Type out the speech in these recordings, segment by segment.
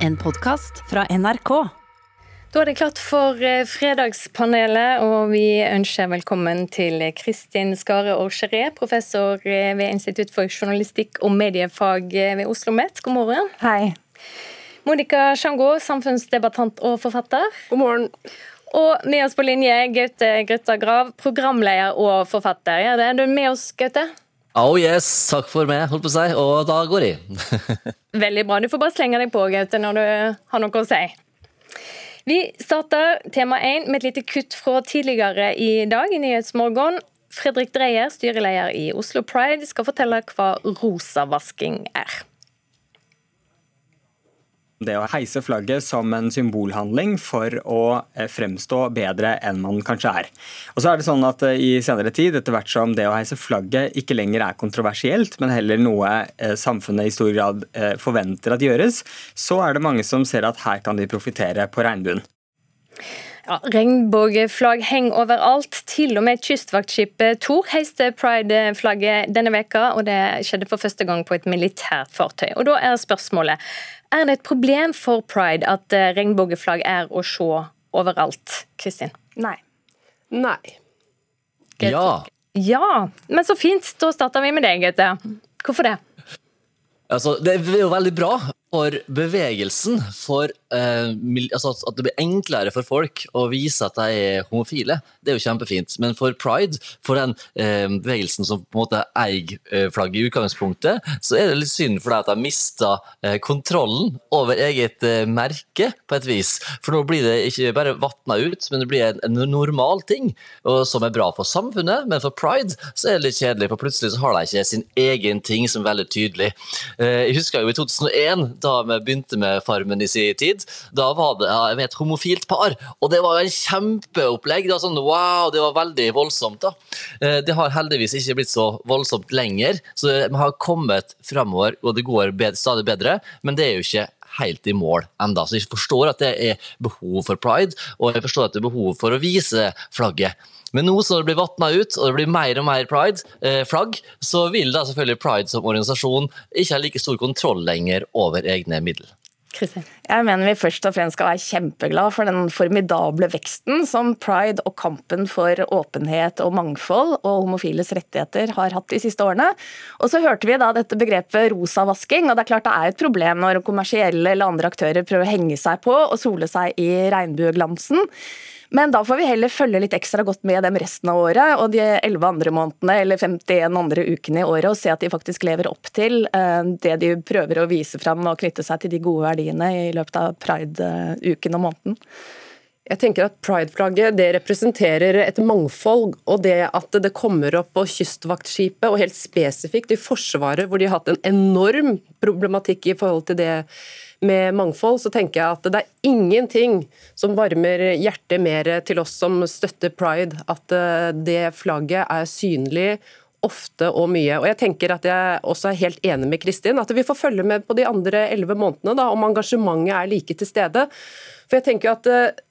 En podkast fra NRK. Da er det klart for eh, Fredagspanelet, og vi ønsker velkommen til Kristin Skare Orgeré, professor eh, ved Institutt for journalistikk og mediefag eh, ved Oslo OsloMet. God morgen. Hei. Monica Sjango, samfunnsdebattant og forfatter. God morgen. Og med oss på linje, Gaute Grøtta Grav, programleder og forfatter. Ja, er du med oss, Gaute? Oh yes, takk for meg, holdt på å si. Og da går jeg. Veldig bra. Du får bare slenge deg på, Gaute, når du har noe å si. Vi starter tema én med et lite kutt fra tidligere i dag i Nyhetsmorgen. Fredrik Dreyer, styreleder i Oslo Pride, skal fortelle hva rosavasking er det å heise flagget som en symbolhandling for å eh, fremstå bedre enn man kanskje er. Og så er det sånn at eh, I senere tid, etter hvert som det å heise flagget ikke lenger er kontroversielt, men heller noe eh, samfunnet i stor grad forventer at gjøres, så er det mange som ser at her kan de profitere på regnbuen. Ja, Regnbueflagg henger overalt. Til og med kystvaktskipet Thor heiste pride-flagget denne veka, og det skjedde for første gang på et militært fartøy. Og Da er spørsmålet er det et problem for pride at eh, regnbueflagg er å se overalt? Kristin? Nei. Nei. Ja. Ja, men så fint. Da starter vi med deg, Gaute. Hvorfor det? Altså, det er jo veldig bra for bevegelsen, for eh, altså at det blir enklere for folk å vise at de er homofile, det er jo kjempefint. Men for pride, for den eh, bevegelsen som på en måte eier eh, flagget i utgangspunktet, så er det litt synd for deg at de mista eh, kontrollen over eget eh, merke, på et vis. For nå blir det ikke bare vatna ut, men det blir en, en normal ting, som er bra for samfunnet. Men for pride så er det litt kjedelig, for plutselig så har de ikke sin egen ting som er veldig tydelig. Eh, jeg husker jo i 2001 da vi begynte med Farmen i sin tid. Da var det ja, et homofilt par, og det var en kjempeopplegg. Det var sånn, wow, det var veldig voldsomt. da. Eh, det har heldigvis ikke blitt så voldsomt lenger, så vi har kommet fremover, og det går bedre, stadig bedre, men det er jo ikke helt i mål enda. Så jeg forstår at det er behov for pride, og jeg forstår at det er behov for å vise flagget. Men nå som det blir vatna ut, og det blir mer og mer pride-flagg, eh, så vil da selvfølgelig pride som organisasjon ikke ha like stor kontroll lenger over egne midler. Kristin? Jeg mener vi først og fremst skal være kjempeglad for den formidable veksten som pride og kampen for åpenhet og mangfold og homofiles rettigheter har hatt de siste årene. Og så hørte vi da dette begrepet rosavasking, og det er klart det er et problem når kommersielle eller andre aktører prøver å henge seg på og sole seg i regnbueglansen. Men da får vi heller følge litt ekstra godt med dem resten av året og de 11 andre månedene eller 51 andre ukene i året og se at de faktisk lever opp til eh, det de prøver å vise fram og knytte seg til de gode verdiene i løpet av pride-uken og måneden. Jeg tenker at Pride-flagget det representerer et mangfold, og det at det kommer opp på kystvaktskipet, og helt spesifikt i Forsvaret, hvor de har hatt en enorm problematikk i forhold til det med mangfold, så tenker jeg at det er ingenting som varmer hjertet mer til oss som støtter pride, at eh, det flagget er synlig ofte og mye. Og jeg tenker at jeg også er helt enig med Kristin, at vi får følge med på de andre elleve månedene da, om engasjementet er like til stede. For jeg tenker at uh,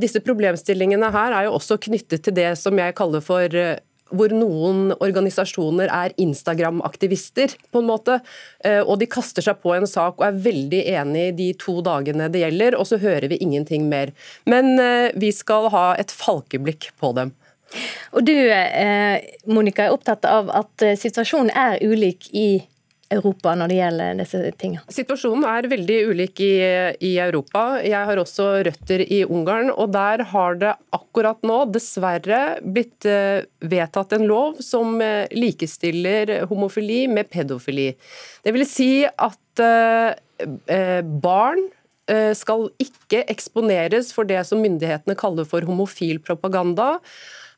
disse problemstillingene her er jo også knyttet til det som jeg kaller for uh, hvor noen organisasjoner er Instagram-aktivister, på en måte. Eh, og de kaster seg på en sak og er veldig enig de to dagene det gjelder, og så hører vi ingenting mer. Men eh, vi skal ha et falkeblikk på dem. Og du, eh, Monica, er opptatt av at situasjonen er ulik i Europa når det gjelder disse tingene? Situasjonen er veldig ulik i, i, Europa. Jeg har også røtter i Ungarn, og der har det akkurat nå dessverre blitt uh, vedtatt en lov som uh, likestiller homofili med pedofili. Det vil si at eh, barn skal ikke eksponeres for det som myndighetene kaller for homofil propaganda.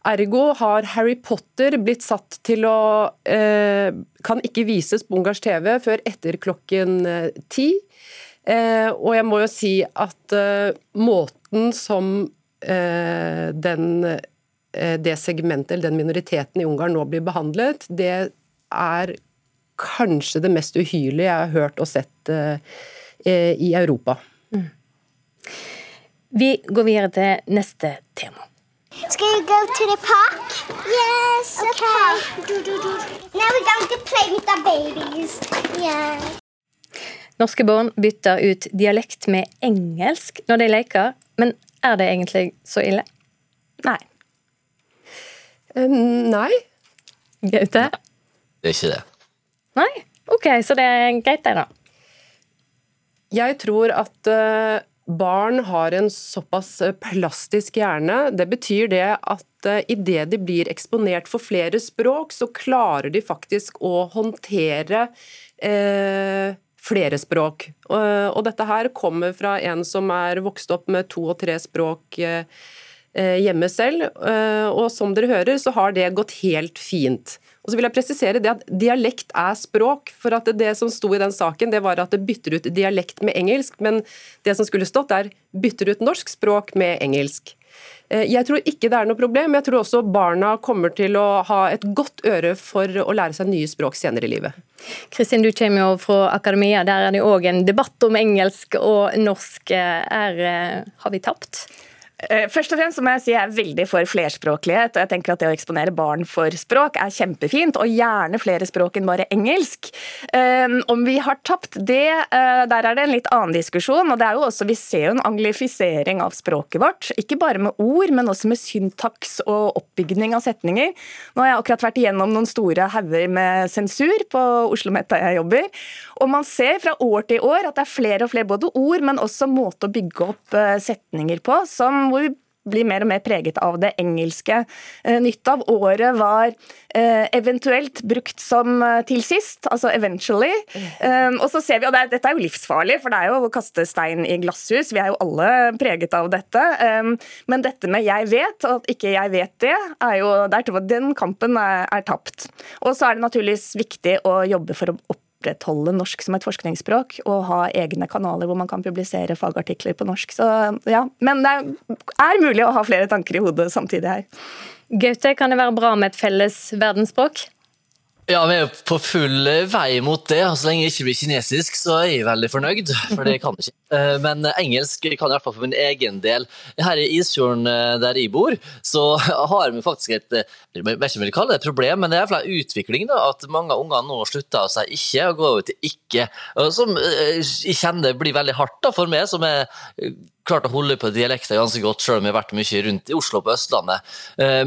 Ergo har Harry Potter blitt satt til å eh, Kan ikke vises på ungarsk TV før etter klokken eh, ti. Eh, og jeg må jo si at eh, måten som eh, den, eh, det segmentet, eller den minoriteten i Ungarn nå blir behandlet, det er kanskje det mest uhyrlige jeg har hørt og sett i Europa. Mm. Vi går videre til neste tema. Skal vi gå til the park? Yes, okay. skal vi do. Now we're going to play with the babies. Yeah. Norske barn bytter ut dialekt med engelsk når de leker, men er det egentlig så ille? Nei. Um, Nei. Gaute? Det er ikke det. Nei? OK, så det er greit, det, da. Jeg tror at eh, barn har en såpass eh, plastisk hjerne. Det betyr det at uh, idet de blir eksponert for flere språk, så klarer de faktisk å håndtere eh, flere språk. Og, og dette her kommer fra en som er vokst opp med to og tre språk eh, hjemme selv, eh, og som dere hører, så har det gått helt fint. Og så vil jeg presisere det at Dialekt er språk. for at Det som sto i den saken, det var at det bytter ut dialekt med engelsk. Men det som skulle stått, er bytter ut norsk språk med engelsk. Eh, jeg tror ikke det er noe problem. Jeg tror også barna kommer til å ha et godt øre for å lære seg nye språk senere i livet. Kristin, du kommer jo fra akademia. Der er det òg en debatt om engelsk og norsk. Er, eh, har vi tapt? Eh, først og fremst må jeg si jeg er veldig for flerspråklighet. og jeg tenker at Det å eksponere barn for språk er kjempefint, og gjerne flere språk enn bare engelsk. Um, om vi har tapt det, uh, der er det en litt annen diskusjon. og det er jo også, Vi ser jo en anglifisering av språket vårt. Ikke bare med ord, men også med syntaks og oppbygning av setninger. Nå har jeg akkurat vært igjennom noen store hauger med sensur på Oslo Met der jeg jobber. Og man ser fra år til år at det er flere og flere både ord, men også måte å bygge opp setninger på som hvor vi blir mer og mer preget av det engelske. Eh, nytt av året var eh, eventuelt brukt som eh, til sist, altså eventually. Og så ser vi, og Dette er jo livsfarlig, for det er jo å kaste stein i glasshus. Vi er jo alle preget av dette. Men dette med 'jeg vet', og at ikke 'jeg vet det', er jo, den kampen er, tapt. Og så er det naturligvis viktig å jobbe for å opp opprettholde norsk som et forskningsspråk og ha egne kanaler hvor man kan publisere fagartikler på norsk. Så, ja. Men det er mulig å ha flere tanker i hodet samtidig her. Gaute, kan det være bra med et felles verdensspråk? Ja, vi er på full vei mot det. Så lenge jeg ikke blir kinesisk, så er jeg veldig fornøyd. For det kan jeg ikke. Eh, men engelsk kan jeg i hvert fall for min egen del. Her i Isfjorden eh, der jeg bor, så har vi faktisk et eh, jeg vet ikke om jeg vil kalle det et problem, men det er en utvikling. da, At mange unger nå slutter å si ikke og går over til ikke. Som jeg kjenner blir veldig hardt da, for meg, som er klart å holde på dialekter ganske godt, selv om jeg har vært mye rundt i Oslo på Østlandet.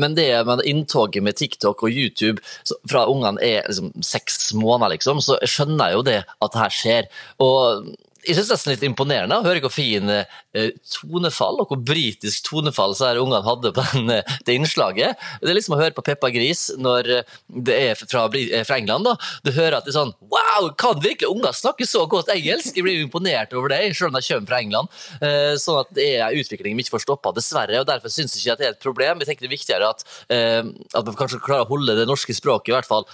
Men det med inntoget med TikTok og YouTube fra ungene er liksom seks måneder, liksom, så skjønner jeg jo det at det her skjer. Og jeg syns nesten litt imponerende å høre hvor fin eh, tonefall og hvor britisk tonefall så ungene hadde på den, eh, det innslaget. Det er liksom å høre på Peppa Gris når eh, det er fra, fra England. da. Du hører at det er sånn Wow, kan virkelig unger snakke så godt engelsk? Jeg blir imponert over det, selv om de kommer fra England. Sånn at det er en utvikling vi ikke får stoppa, dessverre. og Derfor syns jeg ikke at det er et problem. Jeg tenker det er viktigere at, at man kanskje klarer å holde det norske språket i hvert fall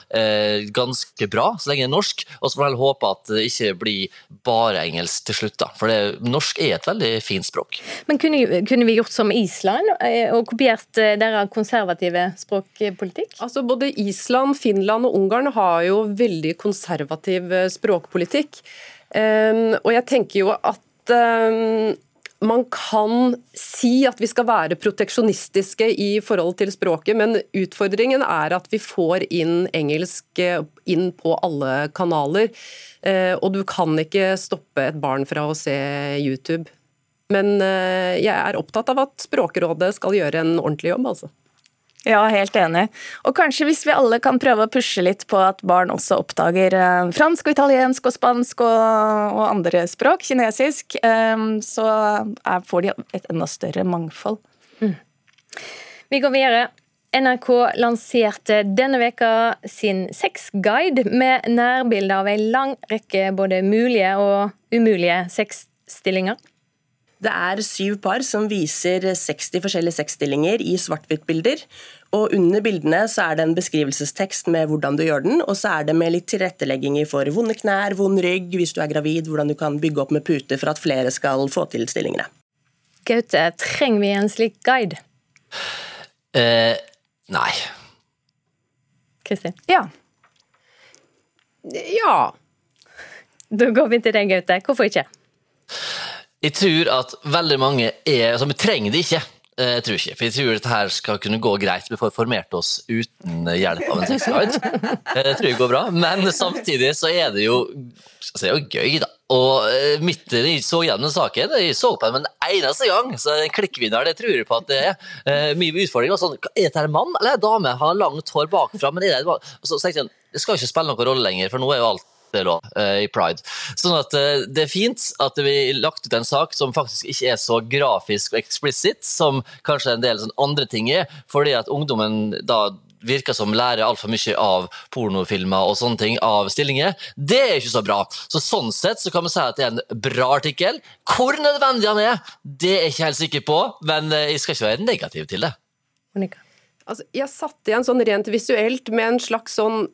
ganske bra, så lenge det er norsk. Og så får man heller håpe at det ikke blir bare engelsk engelsk til slutt. da, For det, norsk er et veldig fint språk. Men kunne, kunne vi gjort som Island eh, og kopiert eh, deres konservative språkpolitikk? Altså Både Island, Finland og Ungarn har jo veldig konservativ eh, språkpolitikk. Um, og jeg tenker jo at um, man kan si at vi skal være proteksjonistiske i forhold til språket, men utfordringen er at vi får inn engelsk inn på alle kanaler. Eh, og du kan ikke stoppe et barn fra å se YouTube. Men eh, jeg er opptatt av at Språkrådet skal gjøre en ordentlig jobb, altså. Ja, helt enig. Og kanskje hvis vi alle kan prøve å pushe litt på at barn også oppdager eh, fransk og italiensk og spansk og, og andre språk, kinesisk, så er, får de et enda større mangfold. Mm. Vi går videre. NRK lanserte denne veka sin sexguide med nærbilder av en lang rekke både mulige og umulige sexstillinger. Det er syv par som viser 60 forskjellige sexstillinger i svart-hvitt-bilder. Og Under bildene så er det en beskrivelsestekst med hvordan du gjør den, og så er det med litt tilrettelegginger for vonde knær, vond rygg, hvis du er gravid, hvordan du kan bygge opp med puter for at flere skal få til stillingene. Gaute, trenger vi en slik guide? Eh, Nei. Kristin? Ja. Ja. Da går vi til deg, Gaute. Hvorfor ikke? Jeg tror at veldig mange er altså Vi trenger det ikke. Eh, jeg tror ikke, for jeg tror dette her skal kunne gå greit. Vi får formert oss uten hjelp av en sexguide. Eh, det tror jeg går bra. Men samtidig så er det jo, altså det er jo gøy, da. Og eh, midt i jeg så gjennom saken, jeg så på den en eneste gang, så en klikkvinner, det tror jeg på at det er. Eh, utfordringer, utfordring var sånn, er dette en mann eller en dame? Han har langt hår bakfra, men er det en Så tenkte jeg, det skal ikke spille noen rolle lenger, for nå er jo alt det lå uh, i pride. Sånn at uh, det er fint at vi har lagt ut en sak som faktisk ikke er så grafisk og eksplisitt som kanskje en del sånn andre ting er, fordi at ungdommen da virker som lærer altfor mye av pornofilmer og sånne ting av stillinger. Det er ikke så bra. Så Sånn sett så kan vi si at det er en bra artikkel. Hvor nødvendig han er, det er jeg ikke helt sikker på, men eh, jeg skal ikke være negativ til det. Monica. Altså, jeg satt igjen sånn rent visuelt med en slags sånn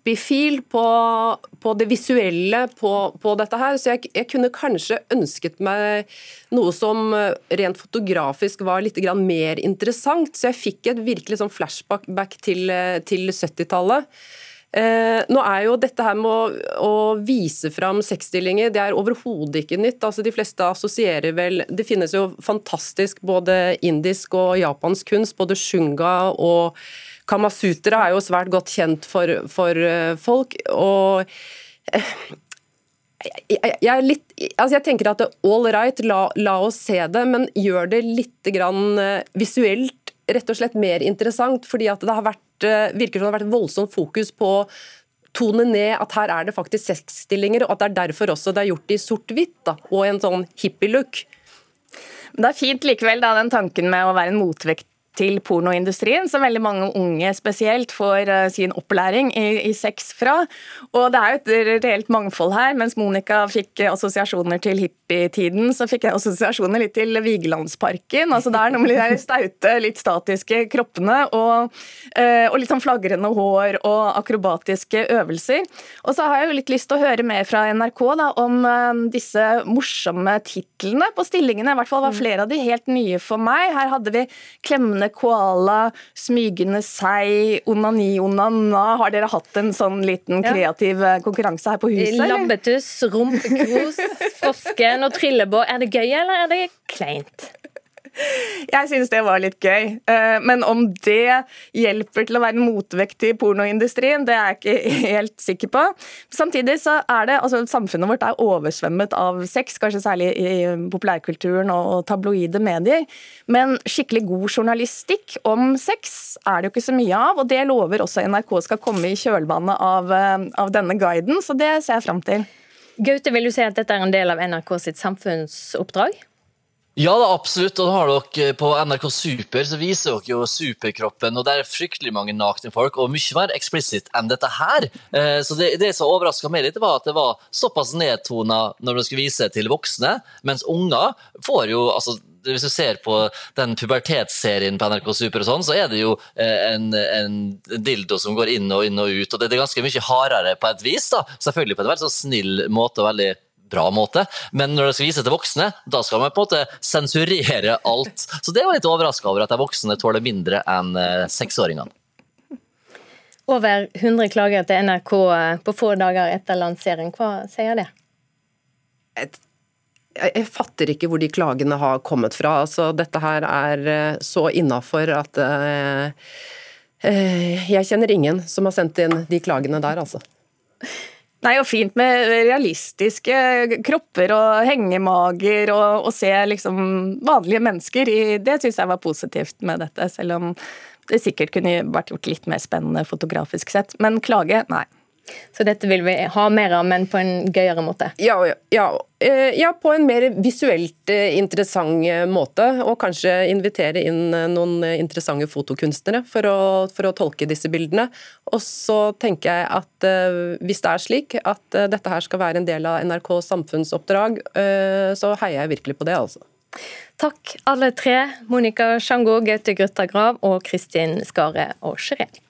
hippiefil på, på det visuelle på, på, dette her, så jeg, jeg, kunne kanskje ønsket meg noe som eh, rent fotografisk var litt mer interessant. Så jeg fikk et virkelig sånn flashback til, eh, til 70-tallet. Eh, nå er jo dette her med å, å vise fram sexstillinger, det er overhodet ikke nytt. Altså, de fleste assosierer vel Det finnes jo fantastisk både indisk og japansk kunst, både shunga og Kamasutra er jo svært godt kjent for, for eh, folk. og eh, jeg, jeg, litt, altså jeg, tenker at all right, la, la, oss se det, men gjør det litt grann eh, visuelt rett og slett mer interessant. fordi det har vært, virker som det har vært voldsomt fokus på tone ned at her er det faktisk sexstillinger, og at det er derfor også det er gjort i sort-hvitt og en sånn hippie-look. Det er fint likevel da, den tanken med å være en motvekt til pornoindustrien, som veldig mange unge spesielt får uh, sin opplæring i, i, sex fra. Og det er jo et reelt mangfold her. Mens Monica fikk assosiasjoner til hippietiden, så fikk jeg assosiasjoner litt til Vigelandsparken. Altså det er nemlig de staute, litt statiske kroppene og, uh, og, litt sånn flagrende hår og akrobatiske øvelser. Og så har jeg jo litt lyst til å høre mer fra NRK da, om disse morsomme titlene på stillingene. I hvert fall var flere av de helt nye for meg. Her hadde vi klemmende Onane koala, smygende sei, onani onana. Har dere hatt en sånn liten kreativ ja. Eh, konkurranse her på huset? Labbetuss, rumpekos, frosken og trillebår. Er det gøy, eller er det kleint? Jeg synes det var litt gøy. Eh, men om det hjelper til å være en motvekt til pornoindustrien, det er jeg ikke helt sikker på. Samtidig så er det, altså Samfunnet vårt er oversvømmet av sex, kanskje særlig i populærkulturen og tabloide medier. Men skikkelig god journalistikk om sex er det jo ikke så mye av. Og det lover også NRK skal komme i kjølvannet av, eh, av denne guiden, så det ser jeg fram til. Gaute, vil du si at dette er en del av NRK sitt samfunnsoppdrag? Ja, da, absolutt. Og da har dere På NRK Super så viser dere jo superkroppen, og det er fryktelig mange nakne folk, og mye mer eksplisitt enn dette her. Eh, så Det, det som overraska meg litt, var at det var såpass nedtona når man skulle vise til voksne, mens unger får jo altså hvis du ser på den pubertetsserien på NRK Super, og sånn, så er det jo eh, en, en, dildo som går inn og inn og ut. og Det er ganske mye hardere på et vis. da, Selvfølgelig på en veldig så snill måte og veldig bra måte, men når det skal vises til voksne, da skal man på en måte sensurere alt. Så det var litt overraska over at de voksne tåler mindre enn eh, seksåringene. Over 100 klager til NRK eh, på få dager etter lansering. Hva sier det? Et jeg fatter ikke hvor de klagene har kommet fra. Altså, dette her er eh, så innafor at eh, Jeg kjenner ingen som har sendt inn de klagene der, altså. Nei, og Fint med realistiske kropper og hengemager og, og se liksom vanlige mennesker. I, det syns jeg var positivt med dette, selv om det sikkert kunne vært gjort litt mer spennende fotografisk sett. Men klage, nei. Så dette vil vi ha mer av, men på en gøyere måte? Ja, ja, eh, ja, på en mer visuelt eh, interessant eh, måte. Og kanskje invitere inn noen interessante fotokunstnere for å, for å tolke disse bildene. Og så tenker jeg at hvis det er slik at dette her skal være en del av NRKs samfunnsoppdrag, så heier jeg virkelig på det, altså. Takk alle tre, Monica Sjango, Gaute Grøtta Grav og Kristin Skare og Sjeren.